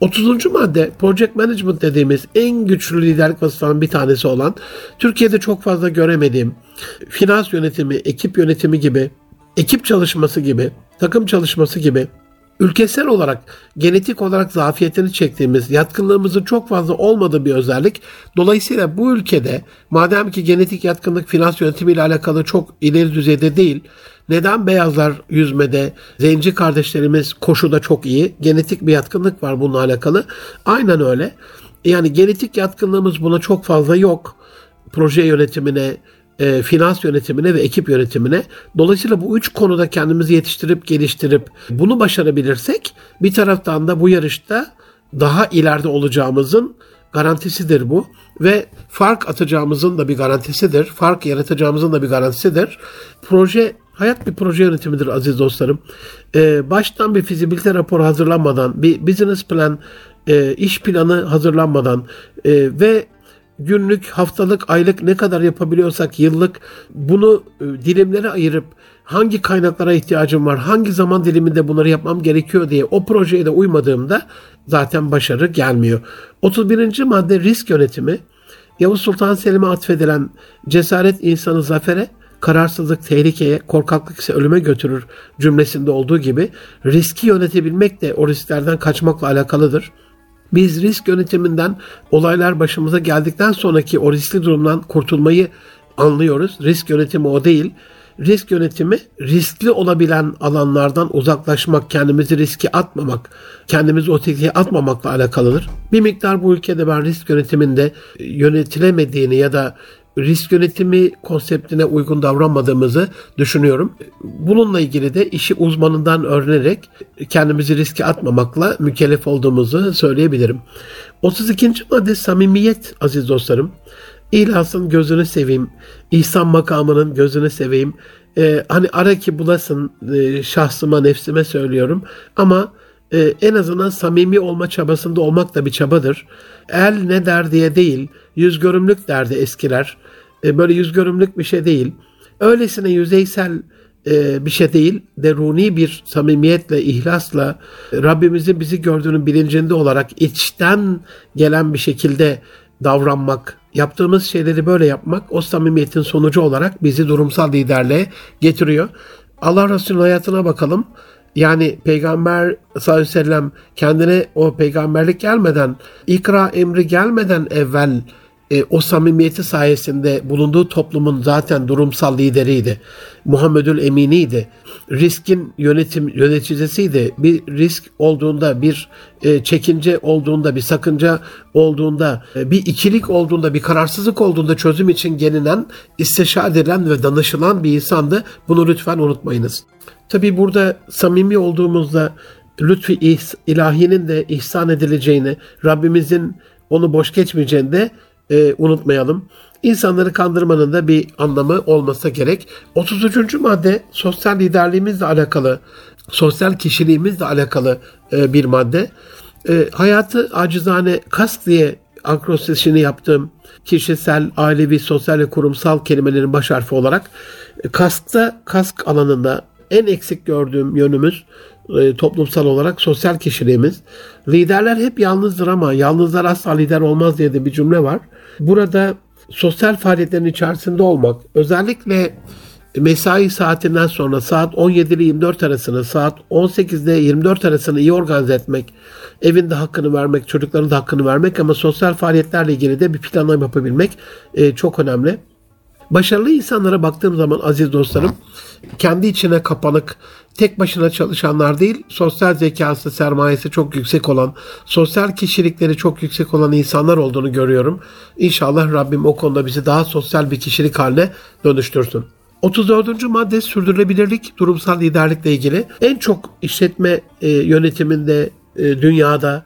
30. madde project management dediğimiz en güçlü liderlik vasıflarının bir tanesi olan Türkiye'de çok fazla göremediğim finans yönetimi, ekip yönetimi gibi, ekip çalışması gibi, takım çalışması gibi ülkesel olarak genetik olarak zafiyetini çektiğimiz yatkınlığımızın çok fazla olmadığı bir özellik. Dolayısıyla bu ülkede madem ki genetik yatkınlık finans yönetimi ile alakalı çok ileri düzeyde değil. Neden beyazlar yüzmede, zenci kardeşlerimiz koşuda çok iyi. Genetik bir yatkınlık var bununla alakalı. Aynen öyle. Yani genetik yatkınlığımız buna çok fazla yok. Proje yönetimine, e, finans yönetimine ve ekip yönetimine. Dolayısıyla bu üç konuda kendimizi yetiştirip geliştirip bunu başarabilirsek bir taraftan da bu yarışta daha ileride olacağımızın garantisidir bu ve fark atacağımızın da bir garantisidir. Fark yaratacağımızın da bir garantisidir. Proje hayat bir proje yönetimidir aziz dostlarım. Ee, baştan bir fizibilite raporu hazırlanmadan, bir business plan, e, iş planı hazırlanmadan e, ve günlük, haftalık, aylık ne kadar yapabiliyorsak yıllık bunu e, dilimlere ayırıp hangi kaynaklara ihtiyacım var, hangi zaman diliminde bunları yapmam gerekiyor diye o projeye de uymadığımda zaten başarı gelmiyor. 31. madde risk yönetimi. Yavuz Sultan Selim'e atfedilen cesaret insanı zafere, kararsızlık tehlikeye, korkaklık ise ölüme götürür cümlesinde olduğu gibi riski yönetebilmek de o risklerden kaçmakla alakalıdır. Biz risk yönetiminden olaylar başımıza geldikten sonraki o riskli durumdan kurtulmayı anlıyoruz. Risk yönetimi o değil. Risk yönetimi riskli olabilen alanlardan uzaklaşmak, kendimizi riske atmamak, kendimizi o tehlikeye atmamakla alakalıdır. Bir miktar bu ülkede ben risk yönetiminde yönetilemediğini ya da risk yönetimi konseptine uygun davranmadığımızı düşünüyorum. Bununla ilgili de işi uzmanından öğrenerek kendimizi riske atmamakla mükellef olduğumuzu söyleyebilirim. 32. madde samimiyet aziz dostlarım. İhlasın gözünü seveyim, ihsan makamının gözünü seveyim. Ee, hani ara ki bulasın e, şahsıma, nefsime söylüyorum. Ama e, en azından samimi olma çabasında olmak da bir çabadır. El ne der diye değil, yüz görümlük derdi eskiler. E, böyle yüz görümlük bir şey değil. Öylesine yüzeysel e, bir şey değil. Deruni bir samimiyetle, ihlasla Rabbimizin bizi gördüğünün bilincinde olarak içten gelen bir şekilde davranmak, yaptığımız şeyleri böyle yapmak o samimiyetin sonucu olarak bizi durumsal liderliğe getiriyor. Allah Resulü'nün hayatına bakalım. Yani Peygamber sallallahu aleyhi ve sellem kendine o peygamberlik gelmeden, ikra emri gelmeden evvel e, o samimiyeti sayesinde bulunduğu toplumun zaten durumsal lideriydi. Muhammedül Eminiydi. Riskin yönetim yöneticisiydi. Bir risk olduğunda, bir e, çekince olduğunda, bir sakınca olduğunda, e, bir ikilik olduğunda, bir kararsızlık olduğunda çözüm için gelinen, istişare edilen ve danışılan bir insandı. Bunu lütfen unutmayınız. Tabi burada samimi olduğumuzda lütfi ilahinin de ihsan edileceğini, Rabbimizin onu boş geçmeyeceğini de e, unutmayalım. İnsanları kandırmanın da bir anlamı olmasa gerek. 33. madde sosyal liderliğimizle alakalı, sosyal kişiliğimizle alakalı e, bir madde. E, hayatı acizane kask diye ankrostesini yaptığım kişisel, ailevi, sosyal ve kurumsal kelimelerin baş harfi olarak e, kaskta, kask alanında en eksik gördüğüm yönümüz e, toplumsal olarak sosyal kişiliğimiz. Liderler hep yalnızdır ama yalnızlar asla lider olmaz diye de bir cümle var. Burada sosyal faaliyetlerin içerisinde olmak, özellikle mesai saatinden sonra saat 17 ile 24 arasını, saat 18 ile 24 arasını iyi organize etmek, evin de hakkını vermek, çocukların da hakkını vermek ama sosyal faaliyetlerle ilgili de bir planlama yapabilmek e, çok önemli. Başarılı insanlara baktığım zaman aziz dostlarım, kendi içine kapanık, tek başına çalışanlar değil, sosyal zekası, sermayesi çok yüksek olan, sosyal kişilikleri çok yüksek olan insanlar olduğunu görüyorum. İnşallah Rabbim o konuda bizi daha sosyal bir kişilik haline dönüştürsün. 34. madde sürdürülebilirlik, durumsal liderlikle ilgili. En çok işletme e, yönetiminde e, dünyada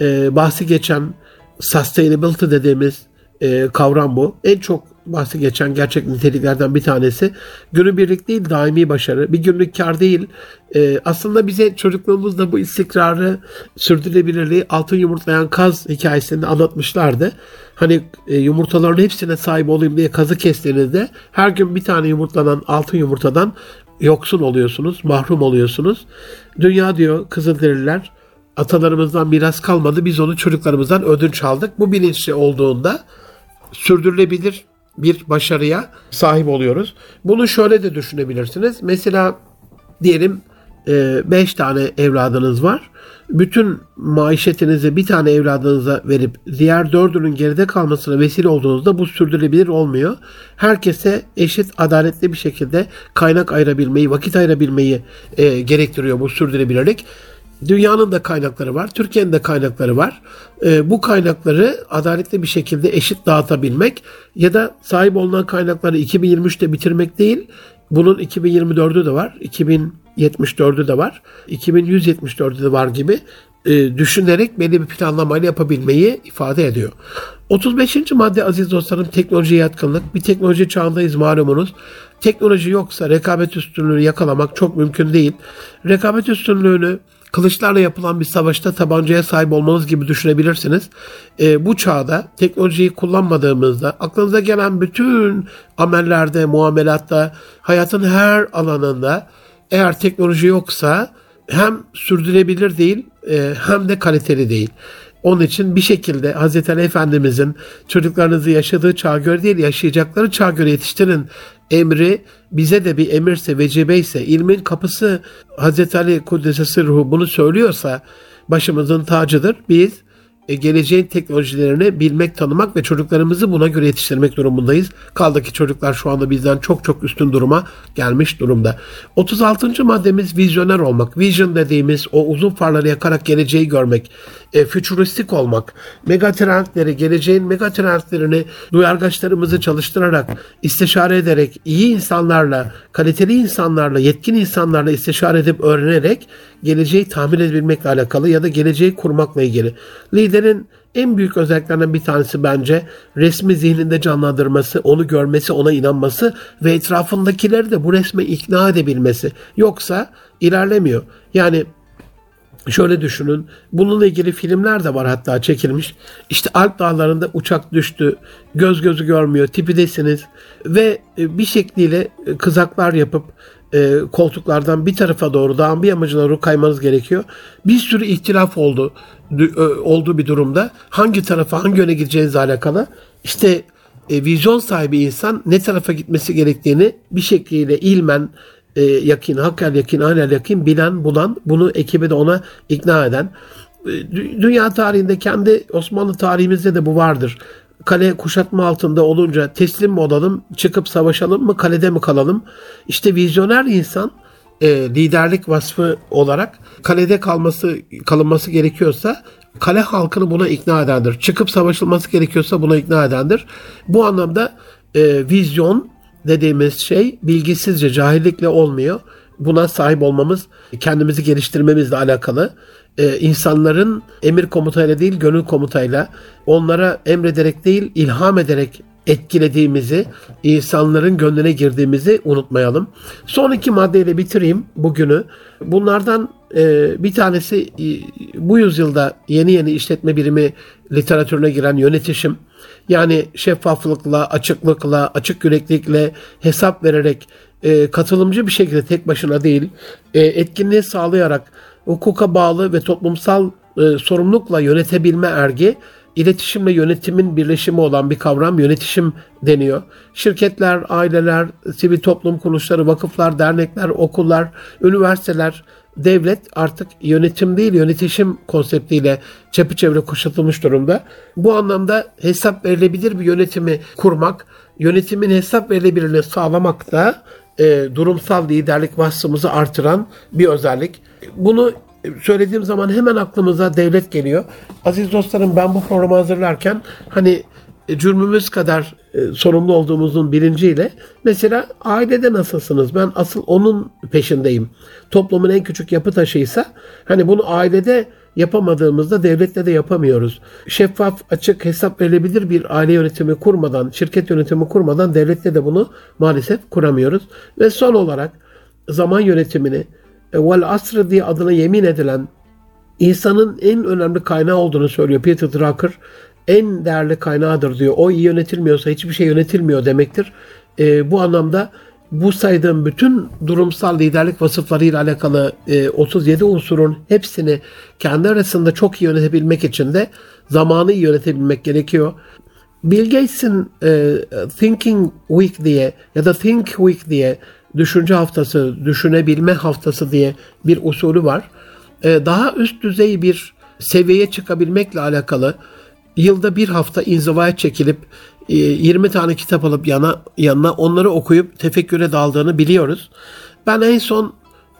e, bahsi geçen sustainability dediğimiz e, kavram bu. En çok bahsi geçen gerçek niteliklerden bir tanesi. Günübirlik değil daimi başarı. Bir günlük kar değil. Ee, aslında bize çocukluğumuzda bu istikrarı, sürdürülebilirliği altın yumurtlayan kaz hikayesinde anlatmışlardı. Hani e, yumurtaların hepsine sahip olayım diye kazı kestiğinizde her gün bir tane yumurtlanan altın yumurtadan yoksun oluyorsunuz, mahrum oluyorsunuz. Dünya diyor Kızılderililer atalarımızdan miras kalmadı. Biz onu çocuklarımızdan ödünç aldık. Bu bilinçli olduğunda sürdürülebilir bir başarıya sahip oluyoruz. Bunu şöyle de düşünebilirsiniz. Mesela diyelim 5 e, tane evladınız var. Bütün maişetinizi bir tane evladınıza verip diğer dördünün geride kalmasına vesile olduğunuzda bu sürdürülebilir olmuyor. Herkese eşit adaletli bir şekilde kaynak ayırabilmeyi, vakit ayırabilmeyi e, gerektiriyor bu sürdürülebilirlik. Dünyanın da kaynakları var, Türkiye'nin de kaynakları var. E, bu kaynakları adaletli bir şekilde eşit dağıtabilmek ya da sahip olunan kaynakları 2023'te bitirmek değil, bunun 2024'ü de var, 2074'ü de var, 2174'ü de var gibi e, düşünerek belli bir planlamayla yapabilmeyi ifade ediyor. 35. madde aziz dostlarım teknolojiye yatkınlık. Bir teknoloji çağındayız malumunuz. Teknoloji yoksa rekabet üstünlüğünü yakalamak çok mümkün değil. Rekabet üstünlüğünü kılıçlarla yapılan bir savaşta tabancaya sahip olmanız gibi düşünebilirsiniz. E, bu çağda teknolojiyi kullanmadığımızda aklınıza gelen bütün amellerde, muamelatta, hayatın her alanında eğer teknoloji yoksa hem sürdürülebilir değil e, hem de kaliteli değil. Onun için bir şekilde Hazreti Ali Efendimizin çocuklarınızı yaşadığı çağ göre değil yaşayacakları çağ göre yetiştirin emri bize de bir emirse vecibe ise ilmin kapısı Hazreti Ali Kuddesesi ruhu bunu söylüyorsa başımızın tacıdır. Biz geleceğin teknolojilerini bilmek, tanımak ve çocuklarımızı buna göre yetiştirmek durumundayız. Kaldı ki çocuklar şu anda bizden çok çok üstün duruma gelmiş durumda. 36. maddemiz vizyoner olmak. Vision dediğimiz o uzun farları yakarak geleceği görmek, e, fütüristik olmak, megatrendleri, geleceğin megatrendlerini duyargaçlarımızı çalıştırarak, istişare ederek, iyi insanlarla, kaliteli insanlarla, yetkin insanlarla istişare edip öğrenerek geleceği tahmin edebilmekle alakalı ya da geleceği kurmakla ilgili. Liderin en büyük özelliklerinden bir tanesi bence resmi zihninde canlandırması, onu görmesi, ona inanması ve etrafındakileri de bu resme ikna edebilmesi. Yoksa ilerlemiyor. Yani Şöyle düşünün. Bununla ilgili filmler de var hatta çekilmiş. İşte Alp dağlarında uçak düştü. Göz gözü görmüyor. Tipidesiniz. Ve bir şekliyle kızaklar yapıp e, koltuklardan bir tarafa doğru dağın bir amacına doğru kaymanız gerekiyor. Bir sürü ihtilaf oldu olduğu bir durumda hangi tarafa hangi yöne gideceğinizle alakalı işte e, vizyon sahibi insan ne tarafa gitmesi gerektiğini bir şekilde ilmen e, yakin, hakkel yakin, anel yakin bilen, bulan, bunu ekibi de ona ikna eden. E, dünya tarihinde kendi Osmanlı tarihimizde de bu vardır. Kale kuşatma altında olunca teslim mi olalım, çıkıp savaşalım mı, kalede mi kalalım? İşte vizyoner insan e, liderlik vasfı olarak kalede kalması kalınması gerekiyorsa kale halkını buna ikna edendir. Çıkıp savaşılması gerekiyorsa buna ikna edendir. Bu anlamda e, vizyon dediğimiz şey bilgisizce, cahillikle olmuyor. Buna sahip olmamız, kendimizi geliştirmemizle alakalı. Ee, insanların emir komutayla değil, gönül komutayla, onlara emrederek değil, ilham ederek etkilediğimizi, insanların gönlüne girdiğimizi unutmayalım. Son iki maddeyle bitireyim bugünü. Bunlardan Ee, bir tanesi e, bu yüzyılda yeni yeni işletme birimi literatürüne giren yönetişim. Yani şeffaflıkla, açıklıkla, açık yüreklilikle hesap vererek e, katılımcı bir şekilde tek başına değil, e, etkinliği sağlayarak hukuka bağlı ve toplumsal e, sorumlulukla yönetebilme ergi iletişimle yönetimin birleşimi olan bir kavram yönetişim deniyor. Şirketler, aileler, sivil toplum kuruluşları, vakıflar, dernekler, okullar, üniversiteler, devlet artık yönetim değil yönetişim konseptiyle çepeçevre kuşatılmış durumda. Bu anlamda hesap verilebilir bir yönetimi kurmak, yönetimin hesap verilebilirliğini sağlamak da e, durumsal liderlik vasfımızı artıran bir özellik. Bunu söylediğim zaman hemen aklımıza devlet geliyor. Aziz dostlarım ben bu programı hazırlarken hani e, cürmümüz kadar e, sorumlu olduğumuzun bilinciyle mesela ailede nasılsınız? Ben asıl onun peşindeyim. Toplumun en küçük yapı taşıysa hani bunu ailede yapamadığımızda devlette de yapamıyoruz. Şeffaf, açık, hesap verilebilir bir aile yönetimi kurmadan, şirket yönetimi kurmadan devlette de bunu maalesef kuramıyoruz. Ve son olarak zaman yönetimini vel asr diye adına yemin edilen insanın en önemli kaynağı olduğunu söylüyor Peter Drucker. En değerli kaynağıdır diyor. O iyi yönetilmiyorsa hiçbir şey yönetilmiyor demektir. E, bu anlamda bu saydığım bütün durumsal liderlik vasıflarıyla alakalı e, 37 unsurun hepsini kendi arasında çok iyi yönetebilmek için de zamanı iyi yönetebilmek gerekiyor. Bill Gates'in e, Thinking Week diye ya da Think Week diye düşünce haftası, düşünebilme haftası diye bir usulü var. E, daha üst düzey bir seviyeye çıkabilmekle alakalı yılda bir hafta inzivaya çekilip 20 tane kitap alıp yana, yanına onları okuyup tefekküre daldığını biliyoruz. Ben en son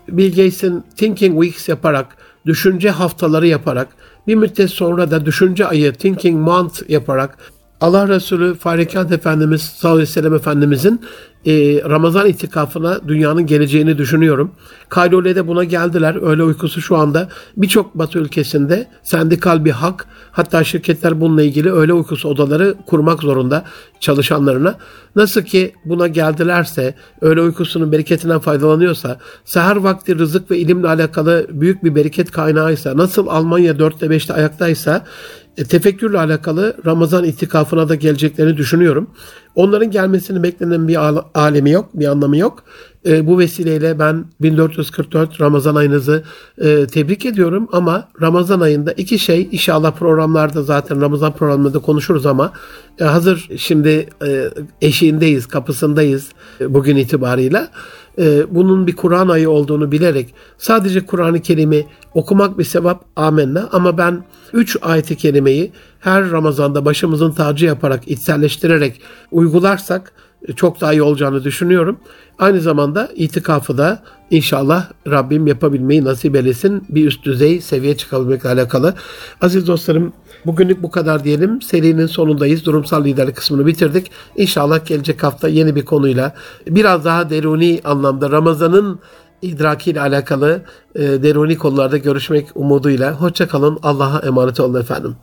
Bill Gates'in Thinking Weeks yaparak, düşünce haftaları yaparak, bir müddet sonra da düşünce ayı Thinking Month yaparak Allah Resulü Farikant Efendimiz sallallahu aleyhi ve sellem Efendimizin e, Ramazan itikafına dünyanın geleceğini düşünüyorum. Kaylole'de buna geldiler. Öyle uykusu şu anda birçok batı ülkesinde sendikal bir hak. Hatta şirketler bununla ilgili öyle uykusu odaları kurmak zorunda çalışanlarına. Nasıl ki buna geldilerse, öyle uykusunun bereketinden faydalanıyorsa, seher vakti rızık ve ilimle alakalı büyük bir bereket kaynağıysa, nasıl Almanya 4'te 5'te ayaktaysa, tefekkürle alakalı Ramazan itikafına da geleceklerini düşünüyorum. Onların gelmesini beklenen bir alemi yok, bir anlamı yok. E, bu vesileyle ben 1444 Ramazan ayınızı e, tebrik ediyorum ama Ramazan ayında iki şey inşallah programlarda zaten Ramazan programında konuşuruz ama e, hazır şimdi e, eşiğindeyiz, kapısındayız e, bugün itibarıyla. E, bunun bir Kur'an ayı olduğunu bilerek sadece Kur'an-ı Kerim'i okumak bir sevap amenna ama ben 3 ayet-i kerimeyi her Ramazan'da başımızın tacı yaparak, içselleştirerek uygularsak çok daha iyi olacağını düşünüyorum. Aynı zamanda itikafı da inşallah Rabbim yapabilmeyi nasip eylesin. Bir üst düzey seviye çıkabilmekle alakalı. Aziz dostlarım bugünlük bu kadar diyelim. Serinin sonundayız. Durumsal liderlik kısmını bitirdik. İnşallah gelecek hafta yeni bir konuyla biraz daha deruni anlamda Ramazan'ın idrakiyle alakalı e, deruni konularda görüşmek umuduyla. Hoşçakalın. Allah'a emanet olun efendim.